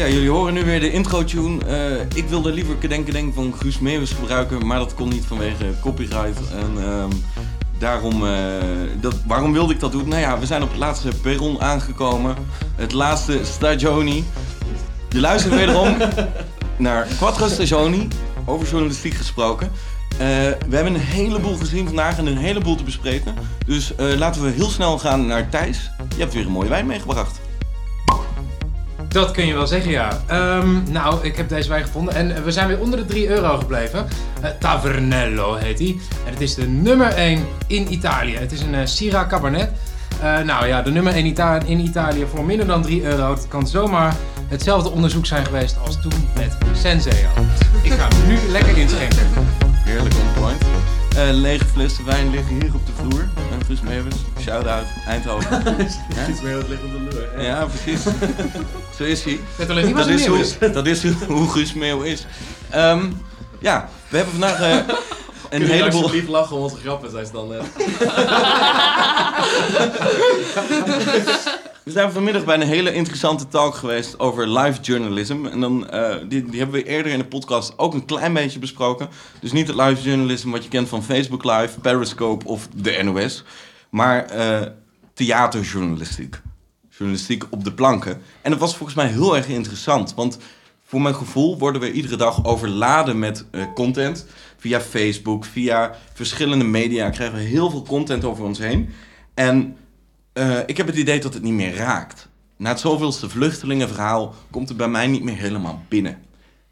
Ja, jullie horen nu weer de intro-tune. Eh, ik wilde liever Kedenk Kedenk van Guus Meeuwis gebruiken, maar dat kon niet vanwege copyright. En ehm, daarom, eh, dat, waarom wilde ik dat doen? Nou ja, we zijn op het laatste perron aangekomen. Het laatste stagioni. Je luistert wederom naar Quattro Stagioni, over journalistiek gesproken. Eh, we hebben een heleboel gezien vandaag en een heleboel te bespreken. Dus laten we heel snel gaan naar Thijs. Je hebt weer een mooie wijn meegebracht. Dat kun je wel zeggen, ja. Ehm, nou, ik heb deze wijn gevonden en eh, we zijn weer onder de 3 euro gebleven. Eh, Tavernello heet die. En het is de nummer 1 in Italië. Het is een uh, Syrah Cabernet. Uh, nou ja, de nummer 1 Ita in Italië voor minder dan 3 euro. Het kan zomaar hetzelfde onderzoek zijn geweest als toen met Senseo. Ik ga hem nu lekker inschenken. Heerlijk on point. Uh, lege flessen wijn liggen hier op de vloer. Guus Meeuwis, shout-out, Eindhoven. Guus Meeuwis ligt op de. Ja, precies. Zo is hij. Wat dat, is hoe, dat is hoe Guus Meeuw is. Um, ja, we hebben vandaag uh, een Kun heleboel... alsjeblieft lachen om onze grappen, zei ze dan net. We zijn vanmiddag bij een hele interessante talk geweest over live journalism. En dan, uh, die, die hebben we eerder in de podcast ook een klein beetje besproken. Dus niet het live journalism wat je kent van Facebook Live, Periscope of de NOS. Maar uh, theaterjournalistiek. Journalistiek op de planken. En dat was volgens mij heel erg interessant. Want voor mijn gevoel worden we iedere dag overladen met uh, content. Via Facebook, via verschillende media krijgen we heel veel content over ons heen. En uh, ik heb het idee dat het niet meer raakt. Na het zoveelste vluchtelingenverhaal komt het bij mij niet meer helemaal binnen.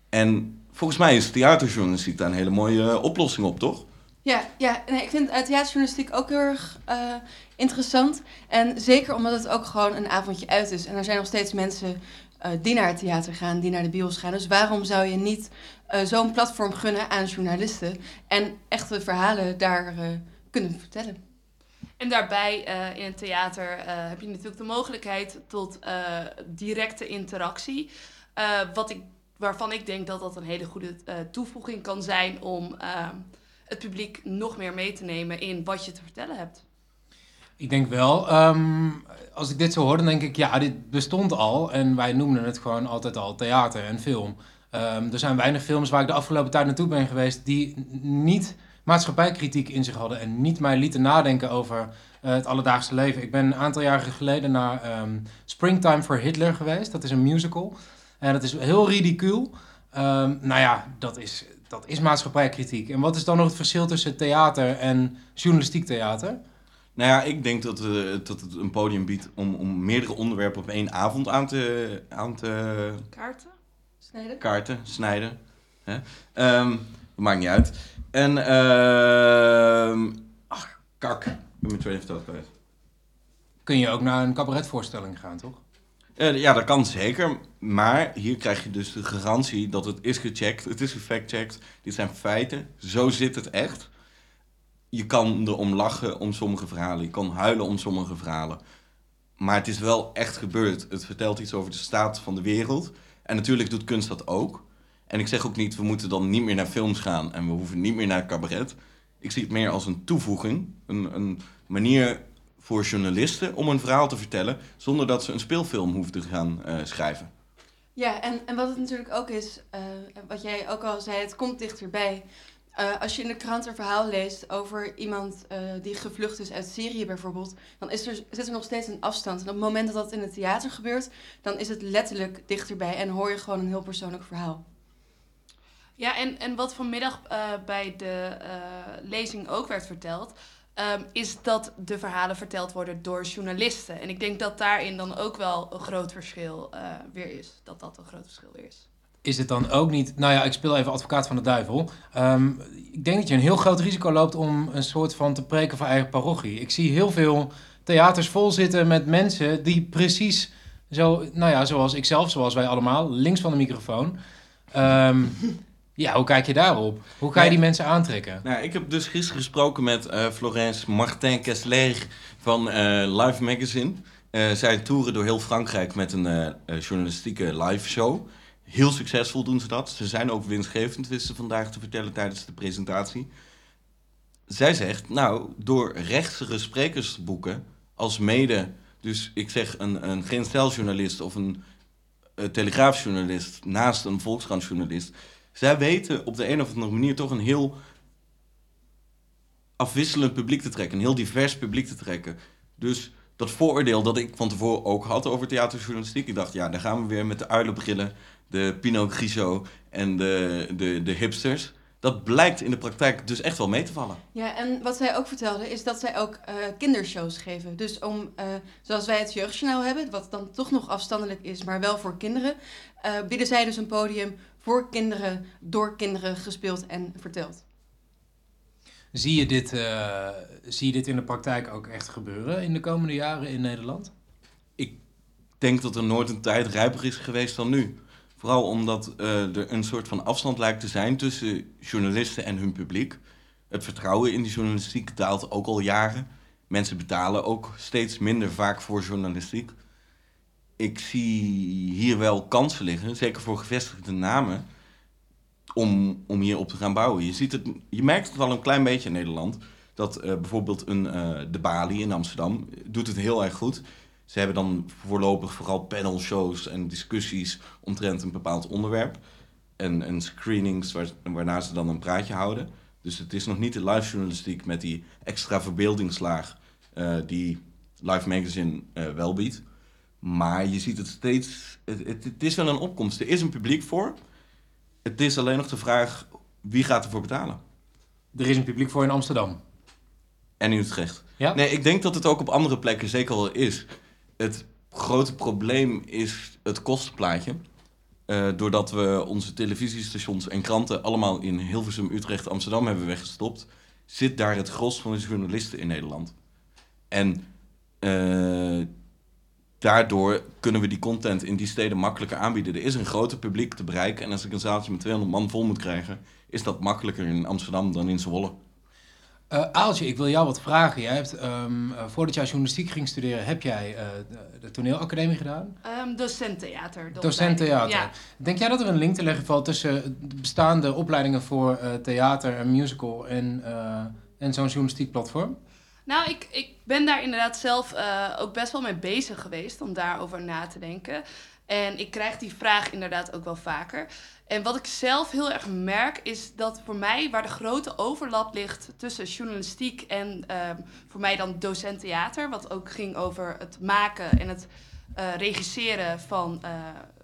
En volgens mij is theaterjournalistiek daar een hele mooie oplossing op, toch? Ja, ja nee, ik vind theaterjournalistiek ook heel erg uh, interessant. En zeker omdat het ook gewoon een avondje uit is. En er zijn nog steeds mensen uh, die naar het theater gaan, die naar de bios gaan. Dus waarom zou je niet uh, zo'n platform gunnen aan journalisten en echte verhalen daar kunnen vertellen? En daarbij in het theater heb je natuurlijk de mogelijkheid tot directe interactie. wat ik, waarvan ik denk dat dat een hele goede toevoeging kan zijn om het publiek nog meer mee te nemen in wat je te vertellen hebt. Ik denk wel, um, als ik dit zo hoor, dan denk ik, ja, dit bestond al. En wij noemden het gewoon altijd al theater en film. Um, er zijn weinig films waar ik de afgelopen tijd naartoe ben geweest die niet maatschappijkritiek in zich hadden en niet mij lieten nadenken over uh, het alledaagse leven. Ik ben een aantal jaren geleden naar um, Springtime for Hitler geweest. Dat is een musical. En dat is heel ridicuul. Nou ja, dat is, dat is maatschappijkritiek. En wat is dan nog het verschil tussen theater en journalistiek theater? Nou ja, ik denk dat, uh, dat het een podium biedt om, om meerdere onderwerpen op één avond aan te... Aan te Kaarten? Snijden? Kaarten, snijden. Hè? Um, maakt niet uit. En, uh, ach, kak. Ik ben mijn tweede verteld kwijt. Kun je ook naar een cabaretvoorstelling gaan, toch? Uh, ja, dat kan zeker. Maar hier krijg je dus de garantie dat het is gecheckt. Het is gefactcheckt. Dit zijn feiten. Zo zit het echt. Je kan erom lachen om sommige verhalen. Je kan huilen om sommige verhalen. Maar het is wel echt gebeurd. Het vertelt iets over de staat van de wereld. En natuurlijk doet kunst dat ook. En ik zeg ook niet, we moeten dan niet meer naar films gaan en we hoeven niet meer naar cabaret. Ik zie het meer als een toevoeging, een, een manier voor journalisten om een verhaal te vertellen zonder dat ze een speelfilm hoeven te gaan uh, schrijven. Ja, en, en wat het natuurlijk ook is, uh, wat jij ook al zei, het komt dichterbij. Uh, als je in de krant een verhaal leest over iemand uh, die gevlucht is uit Syrië bijvoorbeeld, dan is er, zit er nog steeds een afstand. En op het moment dat dat in het theater gebeurt, dan is het letterlijk dichterbij en hoor je gewoon een heel persoonlijk verhaal. Ja, en, en wat vanmiddag uh, bij de lezing ook werd verteld, um, is dat de verhalen verteld worden door journalisten. En ik denk dat daarin dan ook wel een groot verschil weer is. Dat dat een groot verschil weer is is het dan ook niet... Nou ja, ik speel even advocaat van de duivel. Um, ik denk dat je een heel groot risico loopt om een soort van te preken voor eigen parochie. Ik zie heel veel theaters vol zitten met mensen die precies zo... Nou ja, zoals ik zelf, zoals wij allemaal, links van de microfoon... Um, ja, hoe kijk je daarop? Hoe ga je die mensen aantrekken? Nou, ik heb dus gisteren gesproken met uh, Florence Martin Kessler van uh, Live Magazine. Uh, zij toeren door heel Frankrijk met een journalistieke live show. Heel succesvol doen ze dat. Ze zijn ook winstgevend, wisten vandaag te vertellen tijdens de presentatie. Zij zegt, nou, door rechtse sprekers te boeken, als mede, dus ik zeg een, een geen stijljournalist of een eh, telegraafjournalist naast een Volkskrantjournalist. Zij weten op de een of andere manier toch een heel afwisselend publiek te trekken. Een heel divers publiek te trekken. Dus dat vooroordeel dat ik van tevoren ook had over theaterjournalistiek. Ik dacht, ja, daar gaan we weer met de uilenbrillen, de Pinot en de, de, de hipsters. Dat blijkt in de praktijk dus echt wel mee te vallen. Ja, en wat zij ook vertelde is dat zij ook eh, kindershows geven. Dus om, eh, zoals wij het jeugdjournaal hebben, wat dan toch nog afstandelijk is, maar wel voor kinderen, eh, bieden zij dus een podium voor kinderen, door kinderen gespeeld en verteld. Zie je, dit, eh, zie je dit in de praktijk ook echt gebeuren in de komende jaren in Nederland? Ik denk dat er nooit een tijd rijper is geweest dan nu. Vooral omdat eh, er een soort van afstand lijkt te zijn tussen journalisten en hun publiek. Het vertrouwen in die journalistiek daalt ook al jaren. Mensen betalen ook steeds minder vaak voor journalistiek. Ik zie hier wel kansen liggen, zeker voor gevestigde namen, om, om hierop te gaan bouwen. Je, ziet het, je merkt het wel een klein beetje in Nederland. Dat eh, bijvoorbeeld een, eh, de Bali in Amsterdam doet het heel erg goed. Ze hebben dan voorlopig vooral panelshows en discussies omtrent een bepaald onderwerp. En, en screenings waar, waarna ze dan een praatje houden. Dus het is nog niet de live journalistiek met die extra verbeeldingslaag eh, die Live Magazine eh, wel biedt. Maar je ziet het steeds, het, het, het is wel een opkomst. Er is een publiek voor. Het is alleen nog de vraag, wie gaat ervoor betalen? Er is een publiek voor in Amsterdam. En in Utrecht. Ja? Nee, ik denk dat het ook op andere plekken zeker wel is. Het grote probleem is het kostenplaatje. Eh, doordat we onze televisiestations en kranten allemaal in Hilversum, Utrecht, Amsterdam hebben weggestopt, zit daar het gros van de journalisten in Nederland. En eh, daardoor kunnen we die content in die steden makkelijker aanbieden. Er is een groter publiek te bereiken. En als ik een zaaltje met 200 man vol moet krijgen, is dat makkelijker in Amsterdam dan in Zwolle. Eh, Aaltje, ik wil jou wat vragen. Jij hebt, ehm, eh, voordat jij journalistiek ging studeren, heb jij eh, de, de toneelacademie gedaan? Ehm, docent theater. Docent theater. Ja. Denk jij dat er een link te leggen valt tussen de bestaande opleidingen voor eh, theater en musical en, eh, en zo'n journalistiek platform? Nou, ik, ik ben daar inderdaad zelf eh, ook best wel mee bezig geweest om daarover na te denken. En ik krijg die vraag inderdaad ook wel vaker. En wat ik zelf heel erg merk, is dat voor mij waar de grote overlap ligt tussen journalistiek en ehm, voor mij dan docent theater, wat ook ging over het maken en het eh, regisseren van eh,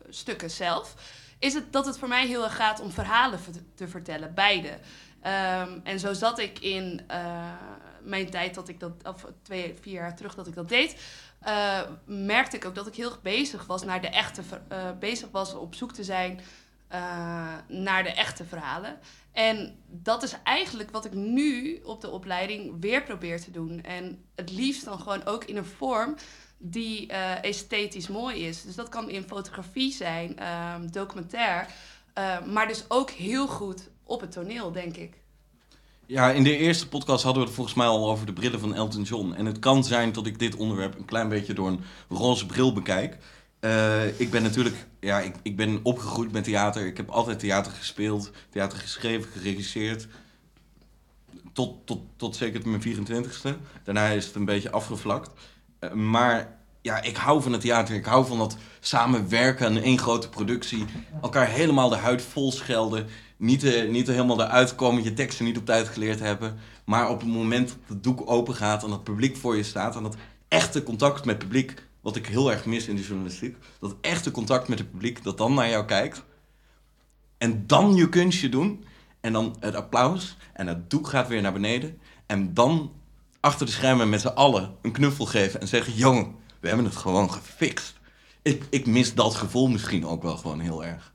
stukken zelf, is het dat het voor mij heel erg gaat om verhalen ver- te vertellen, beide. Ehm, en zo zat ik in mijn tijd dat ik dat, of twee, vier jaar terug dat ik dat deed, eh, merkte ik ook dat ik heel bezig was naar de echte, eh, bezig was op zoek te zijn eh, naar de echte verhalen. En dat is eigenlijk wat ik nu op de opleiding weer probeer te doen. En het liefst dan gewoon ook in een vorm die esthetisch mooi is. Dus dat kan in fotografie zijn, ehm, documentair, maar dus ook heel goed op het toneel, denk ik. Ja, in de eerste podcast hadden we het volgens mij al over de brillen van Elton John. En het kan zijn dat ik dit onderwerp een klein beetje door een roze bril bekijk. Eh, ik ben natuurlijk, ja, ik, ik ben opgegroeid met theater. Ik heb altijd theater gespeeld, theater geschreven, geregisseerd. Tot, tot, tot zeker mijn 24ste. Daarna is het een beetje afgevlakt. Eh, maar ja, ik hou van het theater. Ik hou van dat samenwerken aan één grote productie. Elkaar helemaal de huid vol schelden. Niet, eh, niet helemaal eruit komen, je teksten niet op tijd geleerd hebben. Maar op het moment dat het doek open gaat en dat publiek voor je staat... en dat echte contact met het publiek, wat ik heel erg mis in de journalistiek... dat echte contact met het publiek, dat dan naar jou kijkt... en dan je kunstje doen... en dan het applaus en het doek gaat weer naar beneden... en dan achter de schermen met z'n allen een knuffel geven en zeggen... jongen, we hebben het gewoon gefixt. Ik, ik mis dat gevoel misschien ook wel gewoon heel erg.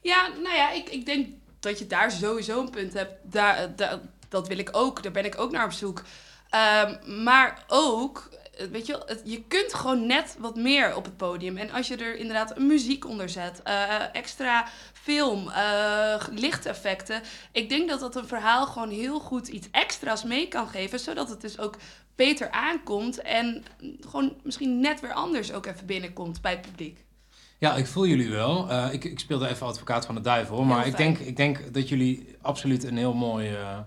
Ja, nou ja, ik, ik denk dat je daar sowieso een punt hebt. Daar, eh, dat wil ik ook. Daar ben ik ook naar op zoek. Ehm, maar ook, eh, weet je, je kunt gewoon net wat meer op het podium. En als je er inderdaad muziek onder zet, eh, extra film, lichteffecten. Ik denk dat dat een verhaal gewoon heel goed iets extra's mee kan geven. Zodat het dus ook beter aankomt. En gewoon misschien net weer anders ook even binnenkomt bij het publiek. Ja, ik voel jullie wel. Eh, ik, ik speelde even advocaat van de duivel. Maar ik fijn. denk, ik denk dat jullie absoluut een heel mooi, eh,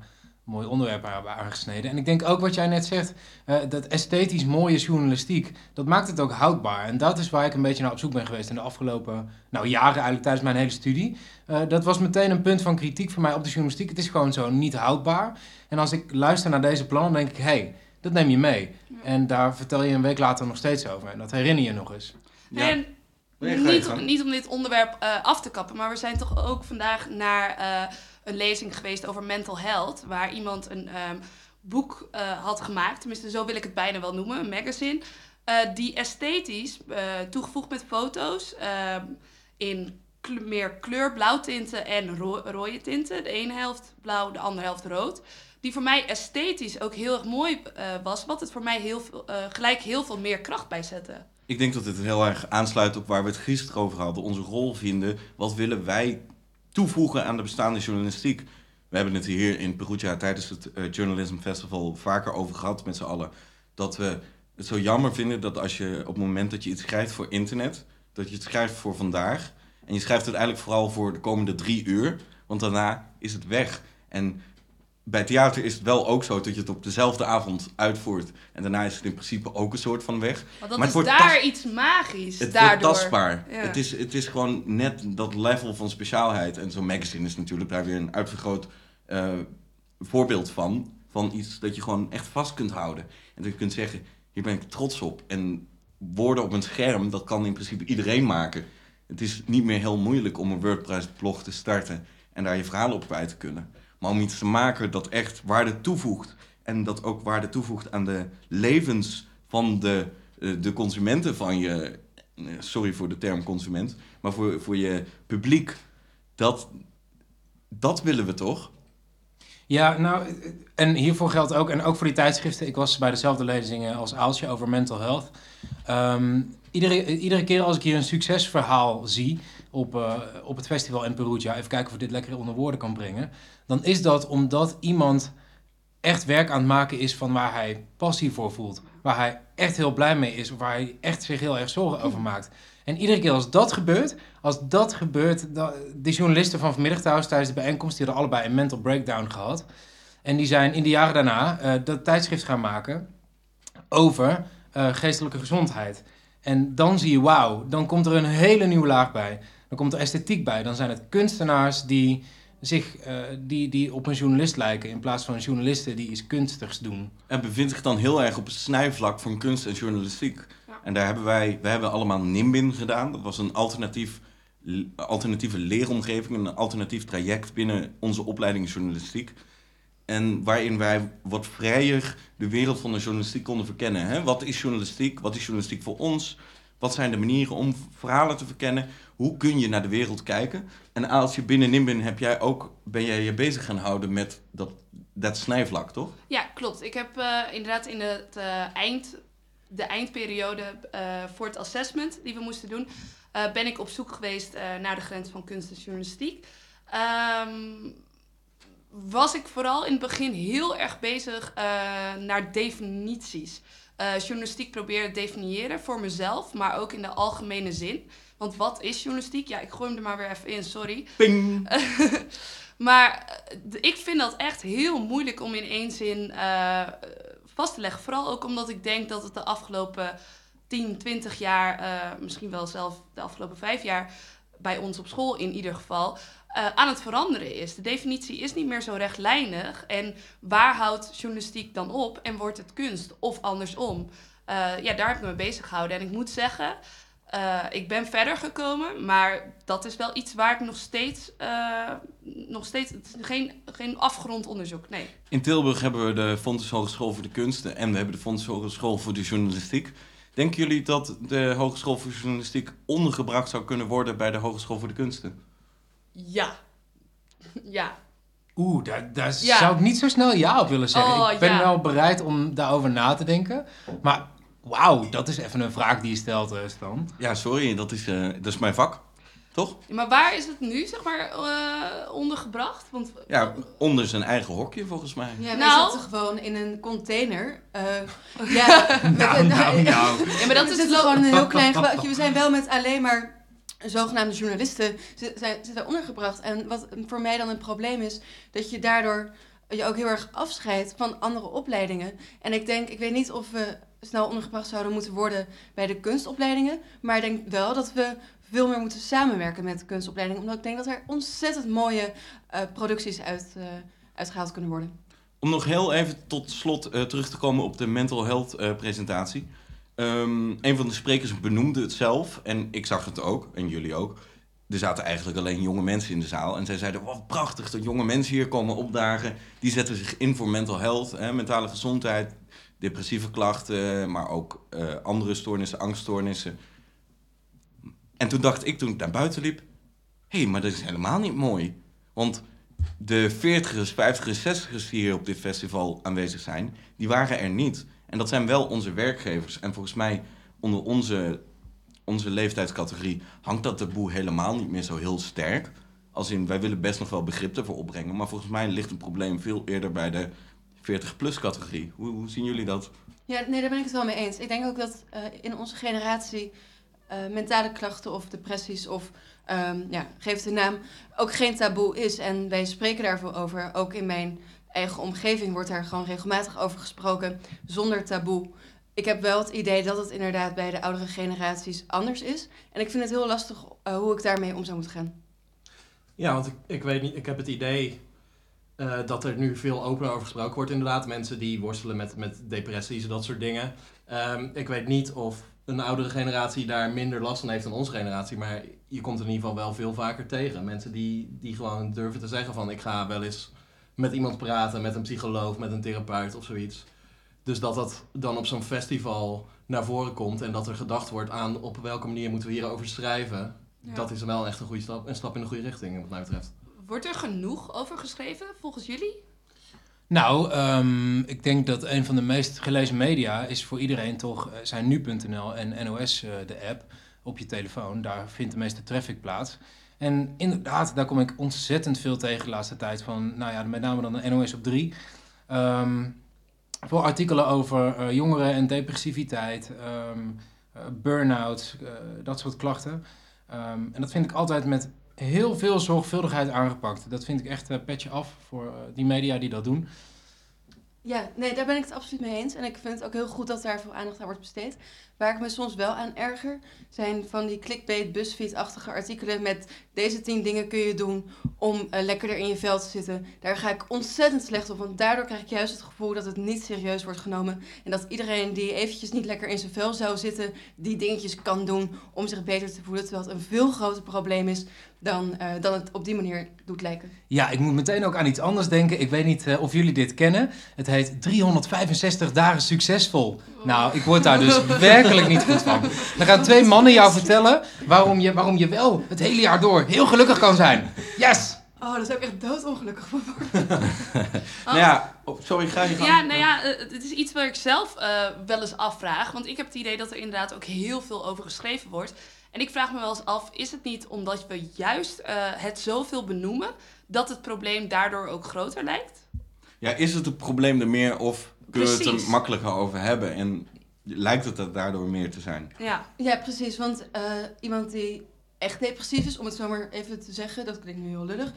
mooi onderwerp hebben aangesneden. En ik denk ook wat jij net zegt, eh, dat esthetisch mooie journalistiek, dat maakt het ook houdbaar. En dat is waar ik een beetje naar op zoek ben geweest in de afgelopen nou, jaren, eigenlijk tijdens mijn hele studie. Eh, dat was meteen een punt van kritiek voor mij op de journalistiek. Het is gewoon zo niet houdbaar. En als ik luister naar deze plannen, denk ik, hé, hey, dat neem je mee. En daar vertel je een week later nog steeds over. En dat herinner je nog eens. Ja. En Nee, niet, om, niet om dit onderwerp eh, af te kappen, maar we zijn toch ook vandaag naar eh, een lezing geweest over mental health, waar iemand een ehm, boek eh, had gemaakt, tenminste zo wil ik het bijna wel noemen, een magazine, die esthetisch, toegevoegd met foto's, ehm, in kle- meer kleur, blauwtinten en ro- rode tinten, de ene helft blauw, de andere helft rood, die voor mij esthetisch ook heel erg mooi was, wat het voor mij heel veel, gelijk heel veel meer kracht bij zette. Ik denk dat het heel erg aansluit op waar we het gisteren over hadden. Onze rol vinden. Wat willen wij toevoegen aan de bestaande journalistiek? We hebben het hier in Perugia tijdens het eh, Journalism Festival vaker over gehad met z'n allen. Dat we het zo jammer vinden dat als je op het moment dat je iets schrijft voor internet, dat je het schrijft voor vandaag. En je schrijft het eigenlijk vooral voor de komende drie uur. Want daarna is het weg. En bij theater is het wel ook zo dat je het op dezelfde avond uitvoert. En daarna is het in principe ook een soort van weg. Dat Maar is het wordt daar iets magisch. Het daardoor. wordt tastbaar. Ja. Het, is, het is gewoon net dat level van speciaalheid. En zo'n magazine is natuurlijk daar weer een uitvergroot eh, voorbeeld van. Van iets dat je gewoon echt vast kunt houden. En dat je kunt zeggen, hier ben ik trots op. En woorden op een scherm, dat kan in principe iedereen maken. Het is niet meer heel moeilijk om een WordPress-blog te starten en daar je verhalen op kwijt te kunnen. Maar om iets te maken dat echt waarde toevoegt. En dat ook waarde toevoegt aan de levens van de, eh, de consumenten van je. eh, Sorry voor de term consument. Maar voor, voor je publiek. Dat, dat willen we toch? Ja, nou, en hiervoor geldt ook, en ook voor die tijdschriften, ik was bij dezelfde lezingen als Aaltje over mental health. Ehm, iedere, iedere keer als ik hier een succesverhaal zie op, eh, op het festival in Perugia, even kijken of ik dit lekker onder woorden kan brengen, dan is dat omdat iemand echt werk aan het maken is van waar hij passie voor voelt. Waar hij echt heel blij mee is, waar hij echt zich heel erg zorgen over maakt. En iedere keer als dat gebeurt, als dat gebeurt, die journalisten van vanmiddag trouwens tijdens de bijeenkomst, die hadden allebei een mental breakdown gehad. En die zijn in de jaren daarna eh, dat tijdschrift gaan maken over eh, geestelijke gezondheid. En dan zie je, wauw, dan komt er een hele nieuwe laag bij. Dan komt er esthetiek bij. Dan zijn het kunstenaars die, zich, eh, die, die op een journalist lijken... in plaats van journalisten die iets kunstigs doen. En bevindt zich dan heel erg op het snijvlak van kunst en journalistiek. Ja. En daar hebben wij, we hebben allemaal NIMBIN gedaan. Dat was een alternatief, alternatieve leeromgeving, een alternatief traject binnen onze opleiding journalistiek. En waarin wij wat vrijer de wereld van de journalistiek konden verkennen. Hè? Wat is journalistiek? Wat is journalistiek voor ons? Wat zijn de manieren om verhalen te verkennen? Hoe kun je naar de wereld kijken? En als je binnen NIMBIN heb jij ook, ben jij je bezig gaan houden met dat, dat snijvlak, toch? Ja, klopt. Ik heb eh, inderdaad in het eh, eind, de eindperiode eh, voor het assessment die we moesten doen, ben ik op zoek geweest naar de grens van kunst en journalistiek. Ehm, was ik vooral in het begin heel erg bezig naar definities. Journalistiek proberen definiëren voor mezelf, maar ook in de algemene zin. Want wat is journalistiek? Ja, ik gooi hem er maar weer even in, sorry. Ping! maar eh, ik vind dat echt heel moeilijk om in één zin eh, vast te leggen. Vooral ook omdat ik denk dat het de afgelopen 10, 20 jaar, eh, misschien wel zelf de afgelopen vijf jaar, bij ons op school in ieder geval, aan het veranderen is. De definitie is niet meer zo rechtlijnig. En waar houdt journalistiek dan op en wordt het kunst? Of andersom. Ja, daar heb ik me bezig gehouden. En ik moet zeggen, eh, ik ben verder gekomen, maar dat is wel iets waar ik nog steeds, eh, nog steeds, het is geen, geen afgerond onderzoek, nee. In Tilburg hebben we de Fontes Hogeschool voor de Kunsten en we hebben de Fontes Hogeschool voor de Journalistiek. Denken jullie dat de Hogeschool voor Journalistiek ondergebracht zou kunnen worden bij de Hogeschool voor de Kunsten? Ja. Ja. Oeh, daar, daar Ja. zou ik niet zo snel ja op willen zeggen. Oh, ik ben ja. wel bereid om daarover na te denken. Maar wauw, dat is even een vraag die je stelt, eh, Stan. Ja, sorry, dat is, eh, dat is mijn vak. Toch? Maar waar is het nu, zeg maar, eh, ondergebracht? Want Ja, onder zijn eigen hokje volgens mij. Ja, wij Nou. zitten gewoon in een container. eh, ja, met Nou, een- nou, nou. ja, maar dat we is gewoon een heel klein gebouwtje. We zijn wel met alleen maar zogenaamde journalisten zitten ondergebracht. En wat voor mij dan een probleem is, dat je daardoor je ook heel erg afscheidt van andere opleidingen. En ik denk, ik weet niet of we snel ondergebracht zouden moeten worden bij de kunstopleidingen. Maar ik denk wel dat we veel meer moeten samenwerken met kunstopleidingen. Omdat ik denk dat er ontzettend mooie eh, producties uit, uh, uitgehaald kunnen worden. Om nog heel even tot slot uh, terug te komen op de mental health presentatie. Um, een van de sprekers benoemde het zelf en ik zag het ook en jullie ook. Er zaten eigenlijk alleen jonge mensen in de zaal. En zij zeiden, wat prachtig dat jonge mensen hier komen opdagen. Die zetten zich in voor mental health, hè, mentale gezondheid, depressieve klachten, maar ook uh, andere stoornissen, angststoornissen. En toen dacht ik, toen ik naar buiten liep, hé, hey, maar dat is helemaal niet mooi. Want de 40ers, 50ers, 60ers die hier op dit festival aanwezig zijn, die waren er niet. En dat zijn wel onze werkgevers. En volgens mij onder onze, onze leeftijdscategorie hangt dat taboe helemaal niet meer zo heel sterk. Als in, wij willen best nog wel begrip ervoor opbrengen. Maar volgens mij ligt het probleem veel eerder bij de 40-plus categorie. Hoe, hoe, zien jullie dat? Ja, nee, daar ben ik het wel mee eens. Ik denk ook dat uh, in onze generatie uh, mentale klachten of depressies of um, ja, geef een naam, ook geen taboe is. En wij spreken daarvoor over. Ook in mijn eigen omgeving wordt daar gewoon regelmatig over gesproken, zonder taboe. Ik heb wel het idee dat het inderdaad bij de oudere generaties anders is. En ik vind het heel lastig uh, hoe ik daarmee om zou moeten gaan. Ja, want ik, ik weet niet, ik heb het idee uh, dat er nu veel opener over gesproken wordt, inderdaad. Mensen die worstelen met, met depressies en dat soort dingen. Um, ik weet niet of een oudere generatie daar minder last van heeft dan onze generatie. Maar je komt in ieder geval wel veel vaker tegen. Mensen die, die gewoon durven te zeggen van ik ga wel eens met iemand praten, met een psycholoog, met een therapeut of zoiets. Dus dat dat dan op zo'n festival naar voren komt en dat er gedacht wordt aan op welke manier moeten we hierover schrijven. Ja. Dat is wel echt een goede stap, een stap in de goede richting, wat mij betreft. Wordt er genoeg over geschreven, volgens jullie? Nou, um, ik denk dat een van de meest gelezen media is voor iedereen toch uh, zijn nu.nl en NOS, uh, de app, op je telefoon. Daar vindt de meeste traffic plaats. En inderdaad, daar kom ik ontzettend veel tegen de laatste tijd van, nou ja, met name dan de NOS op 3. Um, voor artikelen over uh, jongeren en depressiviteit, um, burn-out, dat soort klachten. En dat vind ik altijd met heel veel zorgvuldigheid aangepakt. Dat vind ik echt uh, petje af voor die media die dat doen. Ja, nee, daar ben ik het absoluut mee eens. En ik vind het ook heel goed dat daar veel aandacht aan wordt besteed. Waar ik me soms wel aan erger, zijn van die clickbait, busfeed-achtige artikelen met deze tien dingen kun je doen om uh, lekkerder in je vel te zitten. Daar ga ik ontzettend slecht op, want daardoor krijg ik juist het gevoel dat het niet serieus wordt genomen. En dat iedereen die eventjes niet lekker in zijn vel zou zitten, die dingetjes kan doen om zich beter te voelen. Terwijl het een veel groter probleem is dan, uh, dan het op die manier doet lijken. Ja, ik moet meteen ook aan iets anders denken. Ik weet niet uh, of jullie dit kennen. Het heet 365 dagen succesvol. Oh. Nou, ik word daar dus werkelijk niet goed van. Dan gaan twee mannen jou vertellen waarom je, waarom je wel het hele jaar door heel gelukkig kan zijn. Yes! Oh, daar zou ik echt doodongelukkig van worden. nou ja, oh, sorry, ga je gang. Ja, nou ja, uh, het is iets waar ik zelf uh, wel eens afvraag. Want ik heb het idee dat er inderdaad ook heel veel over geschreven wordt. En ik vraag me wel eens af, is het niet omdat we juist uh, het zoveel benoemen... dat het probleem daardoor ook groter lijkt? Ja, is het het probleem er meer of kunnen we het er makkelijker over hebben? En lijkt het er daardoor meer te zijn? Ja, ja precies. Want uh, iemand die echt depressief is, om het zo maar even te zeggen, dat klinkt nu heel lullig,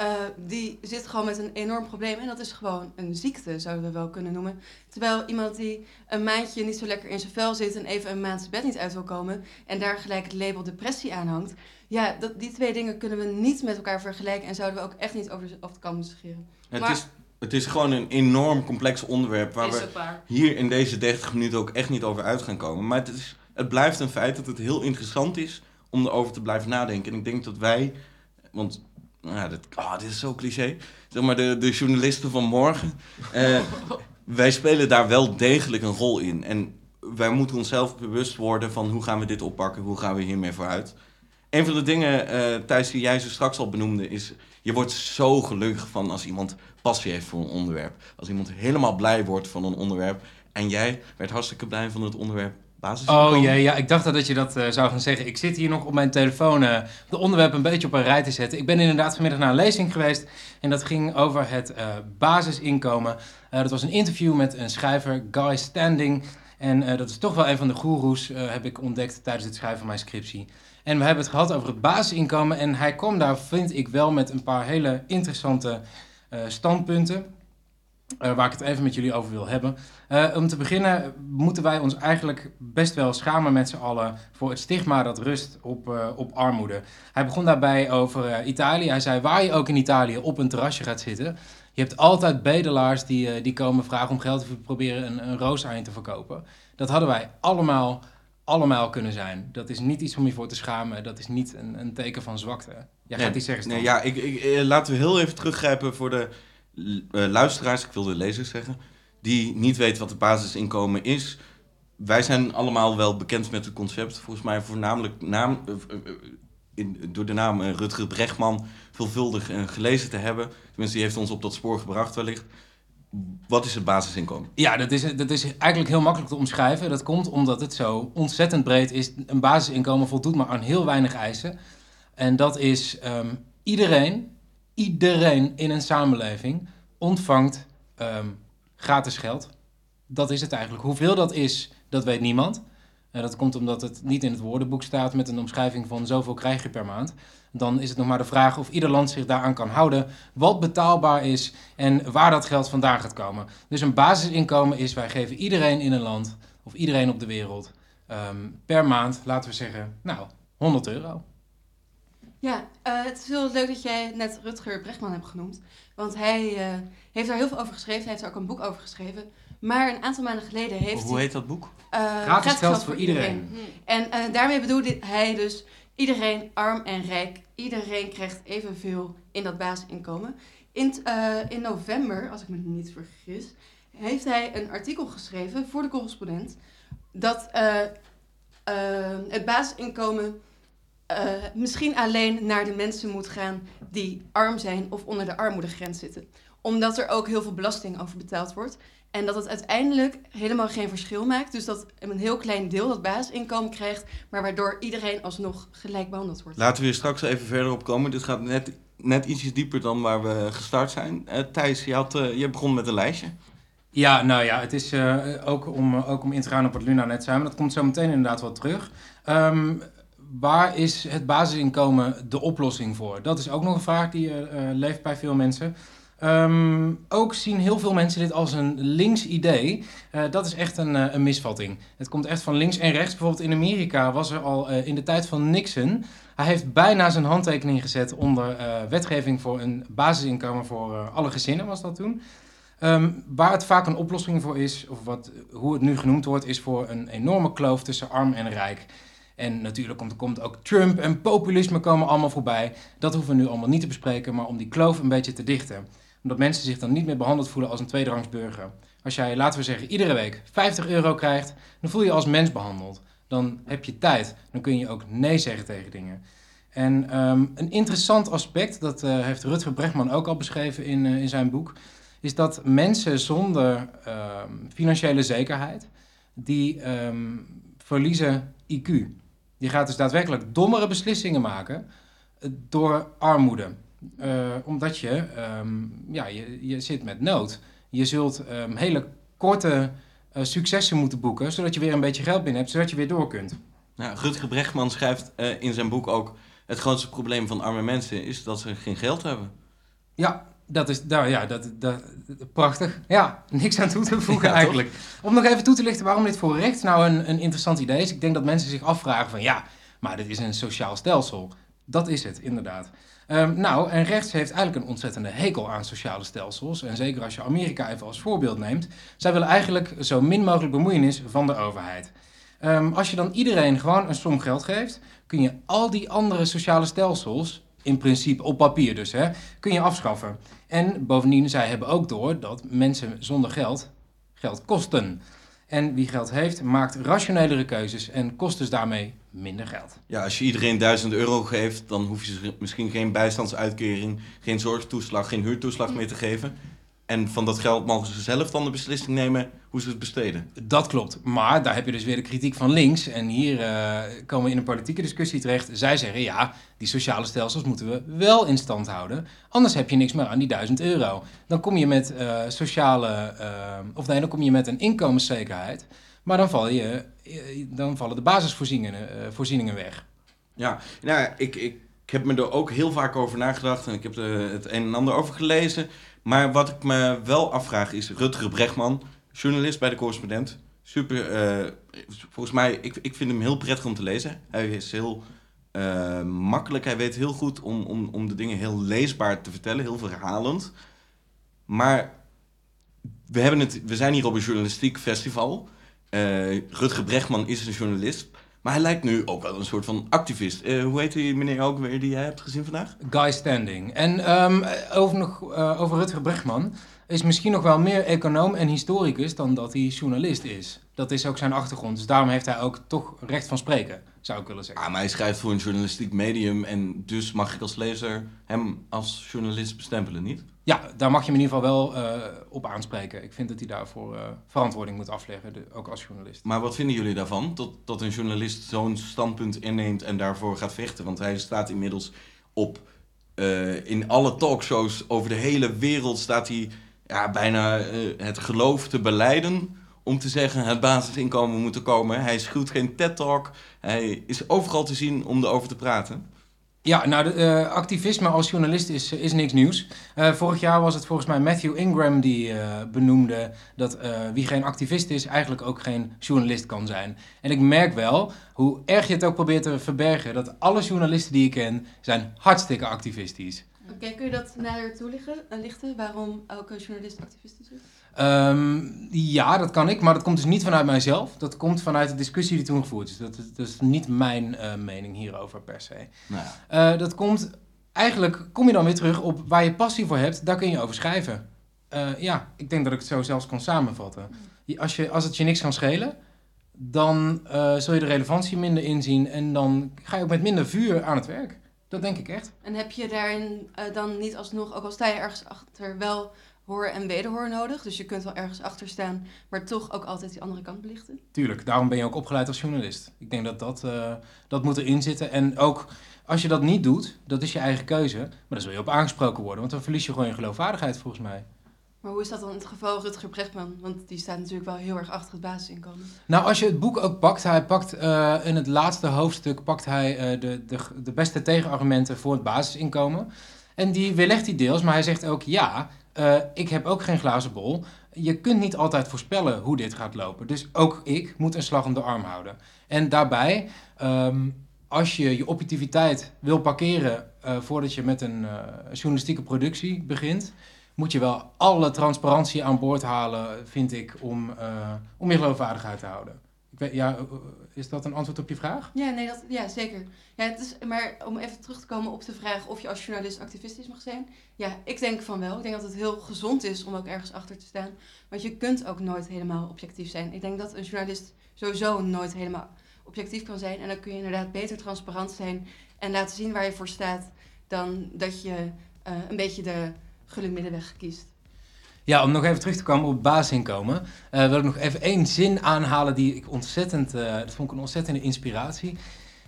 uh, die zit gewoon met een enorm probleem en dat is gewoon een ziekte, zouden we wel kunnen noemen. Terwijl iemand die een maandje niet zo lekker in zijn vel zit en even een maand zijn bed niet uit wil komen en daar gelijk het label depressie aan hangt, ja, dat, die twee dingen kunnen we niet met elkaar vergelijken en zouden we ook echt niet over, over de kam scheren. Het maar, is het is gewoon een enorm complex onderwerp waar we hier in deze 30 minuten ook echt niet over uit gaan komen. Maar het, is, het blijft een feit dat het heel interessant is om erover te blijven nadenken. En ik denk dat wij, want nou oh, dit is zo cliché, zeg maar de, de journalisten van morgen, uh, wij spelen daar wel degelijk een rol in. En wij moeten onszelf bewust worden van hoe gaan we dit oppakken, hoe gaan we hiermee vooruit. Een van de dingen, uh, Thijs, die jij zo straks al benoemde, is... je wordt zo gelukkig van als iemand passie heeft voor een onderwerp. Als iemand helemaal blij wordt van een onderwerp. En jij werd hartstikke blij van het onderwerp. Oh ja, ja, ik dacht dat je dat uh, zou gaan zeggen. Ik zit hier nog op mijn telefoon uh, de onderwerp een beetje op een rij te zetten. Ik ben inderdaad vanmiddag naar een lezing geweest en dat ging over het uh, basisinkomen. dat was een interview met een schrijver, Guy Standing. En dat is toch wel een van de goeroes, heb ik ontdekt tijdens het schrijven van mijn scriptie. En we hebben het gehad over het basisinkomen. En hij kwam daar, vind ik wel, met een paar hele interessante uh, standpunten. eh, waar ik het even met jullie over wil hebben. Eh, om te beginnen moeten wij ons eigenlijk best wel schamen met z'n allen voor het stigma dat rust op, eh, op armoede. Hij begon daarbij over eh, Italië. Hij zei, waar je ook in Italië op een terrasje gaat zitten, je hebt altijd bedelaars die, eh, die komen vragen om geld of proberen een, een roos aan je te verkopen. Dat hadden wij allemaal, allemaal kunnen zijn. Dat is niet iets om je voor te schamen. Dat is niet een, een teken van zwakte. Jij Nee, gaat iets zeggen, Nee, ja, ik, ik, eh, laten we heel even teruggrijpen voor de eh, luisteraars, ik wilde lezers zeggen, die niet weten wat het basisinkomen is. Wij zijn allemaal wel bekend met het concept. Volgens mij voornamelijk naam, eh, in, door de naam Rutger Brechtman veelvuldig gelezen te hebben. Tenminste, die heeft ons op dat spoor gebracht wellicht. Wat is het basisinkomen? Ja, dat is, dat is eigenlijk heel makkelijk te omschrijven. Dat komt omdat het zo ontzettend breed is. Een basisinkomen voldoet maar aan heel weinig eisen. En dat is ehm, iedereen, iedereen in een samenleving ontvangt ehm, gratis geld. Dat is het eigenlijk. Hoeveel dat is, dat weet niemand. Dat komt omdat het niet in het woordenboek staat met een omschrijving van zoveel krijg je per maand. Dan is het nog maar de vraag of ieder land zich daaraan kan houden. Wat betaalbaar is en waar dat geld vandaan gaat komen. Dus een basisinkomen is, wij geven iedereen in een land of iedereen op de wereld ehm, per maand, laten we zeggen, nou, 100 euro. Ja, eh, het is heel leuk dat jij net Rutger Brechtman hebt genoemd. Want hij eh, heeft daar heel veel over geschreven. Hij heeft er ook een boek over geschreven. Maar een aantal maanden geleden heeft Hoe hij... heet dat boek? eh, Gratis geld voor iedereen. Hm. En eh, daarmee bedoelde hij dus iedereen, arm en rijk, iedereen krijgt evenveel in dat basisinkomen. In, t- eh, in november, als ik me niet vergis, heeft hij een artikel geschreven voor de correspondent dat het basisinkomen eh, misschien alleen naar de mensen moet gaan die arm zijn of onder de armoedegrens zitten. Omdat er ook heel veel belasting over betaald wordt. En dat het uiteindelijk helemaal geen verschil maakt. Dus dat een heel klein deel dat basisinkomen krijgt, maar waardoor iedereen alsnog gelijk behandeld wordt. Laten we hier straks even verder op komen. Dit gaat net, net ietsjes dieper dan waar we gestart zijn. Eh, Thijs, je, had, eh, je begon met een lijstje. Ja, nou ja, het is eh, ook, om, ook om in te gaan op wat Luna net zei, maar dat komt zo meteen inderdaad wel terug. Ehm, waar is het basisinkomen de oplossing voor? Dat is ook nog een vraag die leeft bij veel mensen. Ehm, ook zien heel veel mensen dit als een links idee. Eh, dat is echt een, eh, een misvatting. Het komt echt van links en rechts. Bijvoorbeeld in Amerika was er al eh, in de tijd van Nixon. Hij heeft bijna zijn handtekening gezet onder wetgeving voor een basisinkomen voor alle gezinnen, was dat toen. Ehm, waar het vaak een oplossing voor is, of wat, hoe het nu genoemd wordt, is voor een enorme kloof tussen arm en rijk. En natuurlijk komt, komt ook Trump en populisme komen allemaal voorbij. Dat hoeven we nu allemaal niet te bespreken, maar om die kloof een beetje te dichten. Omdat mensen zich dan niet meer behandeld voelen als een tweederangs burger. Als jij, laten we zeggen, iedere week 50 euro krijgt, dan voel je je als mens behandeld. Dan heb je tijd. Dan kun je ook nee zeggen tegen dingen. En ehm, een interessant aspect, dat eh, heeft Rutger Brechtman ook al beschreven in, eh, in zijn boek, is dat mensen zonder ehm, financiële zekerheid, die ehm, verliezen IQ. Die gaat dus daadwerkelijk dommere beslissingen maken eh, door armoede. Eh, omdat je, ehm, ja, je, je zit met nood. Je zult ehm, hele korte eh, successen moeten boeken, zodat je weer een beetje geld binnen hebt, zodat je weer door kunt. Nou, Rutger Brechtman schrijft eh, in zijn boek ook... het grootste probleem van arme mensen is dat ze geen geld hebben. Ja, dat is nou, ja, dat, dat, prachtig. Ja, niks aan toe te voegen Ja, toch? eigenlijk. Om nog even toe te lichten waarom dit voor rechts nou een, een interessant idee is. Ik denk dat mensen zich afvragen van ja, maar dit is een sociaal stelsel. Dat is het, inderdaad. Ehm, nou, en rechts heeft eigenlijk een ontzettende hekel aan sociale stelsels. En zeker als je Amerika even als voorbeeld neemt. Zij willen eigenlijk zo min mogelijk bemoeienis van de overheid. Ehm, als je dan iedereen gewoon een som geld geeft, kun je al die andere sociale stelsels, in principe op papier dus, hè, kun je afschaffen. En bovendien, zij hebben ook door dat mensen zonder geld geld kosten. En wie geld heeft, maakt rationelere keuzes en kost dus daarmee minder geld. Ja, als je iedereen 1000 euro geeft... dan hoef je ze misschien geen bijstandsuitkering... geen zorgtoeslag, geen huurtoeslag meer te geven. En van dat geld mogen ze zelf dan de beslissing nemen... hoe ze het besteden. Dat klopt. Maar daar heb je dus weer de kritiek van links. En hier eh, komen we in een politieke discussie terecht. Zij zeggen ja, die sociale stelsels moeten we wel in stand houden. Anders heb je niks meer aan die 1000 euro. Dan kom je met eh, sociale, eh, of nee, dan kom je met een inkomenszekerheid. Maar dan, val je, dan vallen de basisvoorzieningen eh, voorzieningen weg. Ja, nou, ik, ik heb me er ook heel vaak over nagedacht en ik heb er het een en ander over gelezen. Maar wat ik me wel afvraag is Rutger Bregman, journalist bij de correspondent. Super, eh, volgens mij, ik, ik vind hem heel prettig om te lezen. Hij is heel eh, makkelijk, hij weet heel goed om, om, om de dingen heel leesbaar te vertellen, heel verhalend. Maar we, hebben het, we zijn hier op een journalistiek festival. Eh, Rutger Bregman is een journalist. Maar hij lijkt nu ook wel een soort van activist. Eh, hoe heet die meneer ook weer die jij hebt gezien vandaag? Guy Standing. En ehm, over, nog, eh, over Rutger Bregman is misschien nog wel meer econoom en historicus dan dat hij journalist is. Dat is ook zijn achtergrond. Dus daarom heeft hij ook toch recht van spreken, zou ik willen zeggen. Ah, maar hij schrijft voor een journalistiek medium en dus mag ik als lezer hem als journalist bestempelen, niet? Ja, daar mag je me in ieder geval wel eh, op aanspreken. Ik vind dat hij daarvoor eh, verantwoording moet afleggen, ook als journalist. Maar wat vinden jullie daarvan? Dat, dat een journalist zo'n standpunt inneemt en daarvoor gaat vechten? Want hij staat inmiddels op... eh, in alle talkshows over de hele wereld staat hij ja, bijna het geloof te beleiden... om te zeggen het basisinkomen moet er komen. Hij schuwt geen TED-talk. Hij is overal te zien om erover te praten. Ja, nou, de, eh, activisme als journalist is, is niks nieuws. Eh, vorig jaar was het volgens mij Matthew Ingram die eh, benoemde dat wie geen activist is, eigenlijk ook geen journalist kan zijn. En ik merk wel, hoe erg je het ook probeert te verbergen, dat alle journalisten die ik ken, zijn hartstikke activistisch. Oké, kun je dat nader toelichten, lichten, waarom elke journalist activist is? Ehm, ja, dat kan ik, maar dat komt dus niet vanuit mijzelf. Dat komt vanuit de discussie die toen gevoerd is. Dat, is- dat is niet mijn eh, mening hierover per se. Nou ja. Eh, dat komt, eigenlijk kom je dan weer terug op waar je passie voor hebt, daar kun je over schrijven. Eh, ja, ik denk dat ik het zo zelfs kan samenvatten. Als, je, als het je niks kan schelen, dan eh, zul je de relevantie minder inzien en dan ga je ook met minder vuur aan het werk. Dat denk ik echt. En heb je daarin eh, dan niet alsnog, ook al sta je ergens achter, wel hoor en wederhoor nodig? Dus je kunt wel ergens achter staan, maar toch ook altijd die andere kant belichten? Tuurlijk, daarom ben je ook opgeleid als journalist. Ik denk dat dat, eh, dat moet erin zitten. En ook als je dat niet doet, dat is je eigen keuze, maar dan zul je op aangesproken worden, want dan verlies je gewoon je geloofwaardigheid volgens mij. Maar hoe is dat dan in het geval Rutger Bregman? Want die staat natuurlijk wel heel erg achter het basisinkomen. Nou, als je het boek ook pakt, hij pakt eh, in het laatste hoofdstuk pakt hij eh, de, de, de beste tegenargumenten voor het basisinkomen. En die weerlegt hij deels, maar hij zegt ook ja, eh, ik heb ook geen glazen bol. Je kunt niet altijd voorspellen hoe dit gaat lopen. Dus ook ik moet een slag om de arm houden. En daarbij, ehm, als je je objectiviteit wil parkeren eh, voordat je met een eh, journalistieke productie begint, moet je wel alle transparantie aan boord halen, vind ik, om, om je geloofwaardigheid te houden. Ja, eh, is dat een antwoord op je vraag? Ja, nee, dat, ja zeker. Ja, het is, maar om even terug te komen op de vraag of je als journalist activistisch mag zijn. Ja, ik denk van wel. Ik denk dat het heel gezond is om ook ergens achter te staan. Want je kunt ook nooit helemaal objectief zijn. Ik denk dat een journalist sowieso nooit helemaal objectief kan zijn. En dan kun je inderdaad beter transparant zijn en laten zien waar je voor staat. Dan dat je eh, een beetje de gulle middenweg kiest. Ja, om nog even terug te komen op basisinkomen, eh, wil ik nog even één zin aanhalen die ik ontzettend, eh, dat vond ik een ontzettende inspiratie.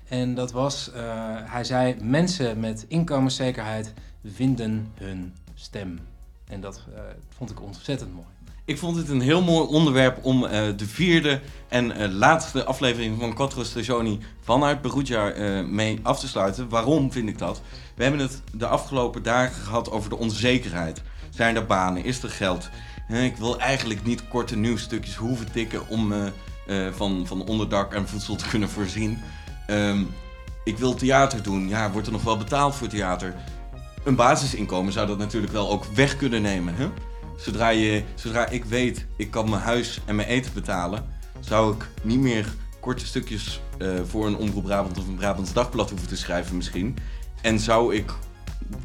En dat was, eh, hij zei, mensen met inkomenszekerheid vinden hun stem. En dat vond ik ontzettend mooi. Ik vond het een heel mooi onderwerp om de vierde en laatste aflevering van Quattro Stagioni vanuit Perugia eh, mee af te sluiten. Waarom vind ik dat? We hebben het de afgelopen dagen gehad over de onzekerheid. Zijn er banen? Is er geld? Ik wil eigenlijk niet korte nieuwsstukjes hoeven tikken om eh, eh, van, van onderdak en voedsel te kunnen voorzien. Ehm, ik wil theater doen. Ja, wordt er nog wel betaald voor theater? Een basisinkomen zou dat natuurlijk wel ook weg kunnen nemen. Hè? Zodra, je, zodra ik weet, ik kan mijn huis en mijn eten betalen, zou ik niet meer korte stukjes eh, voor een Omroep Brabant of een Brabants Dagblad hoeven te schrijven misschien. En zou ik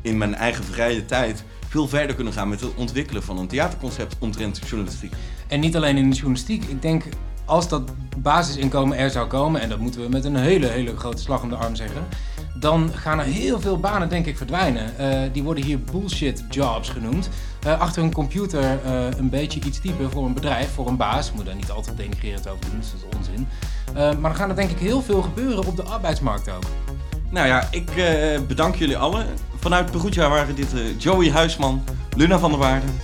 in mijn eigen vrije tijd veel verder kunnen gaan met het ontwikkelen van een theaterconcept omtrent journalistiek. En niet alleen in de journalistiek. Ik denk, als dat basisinkomen er zou komen, en dat moeten we met een hele, hele grote slag om de arm zeggen, dan gaan er heel veel banen, denk ik, verdwijnen. Eh, die worden hier bullshit jobs genoemd. Eh, achter een computer eh, een beetje iets typen voor een bedrijf, voor een baas. Ik moet daar niet altijd denigrerend over doen, dus dat is onzin. Maar dan gaan er denk ik heel veel gebeuren op de arbeidsmarkt ook. Nou ja, ik bedank jullie allen. Vanuit Perugia waren dit eh, Joey Huisman, Luna van der Waarden,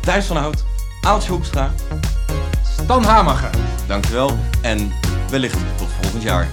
Thijs van Hout, Aaltje Hoekstra. Stan Hamacher. Dankjewel en wellicht tot volgend jaar.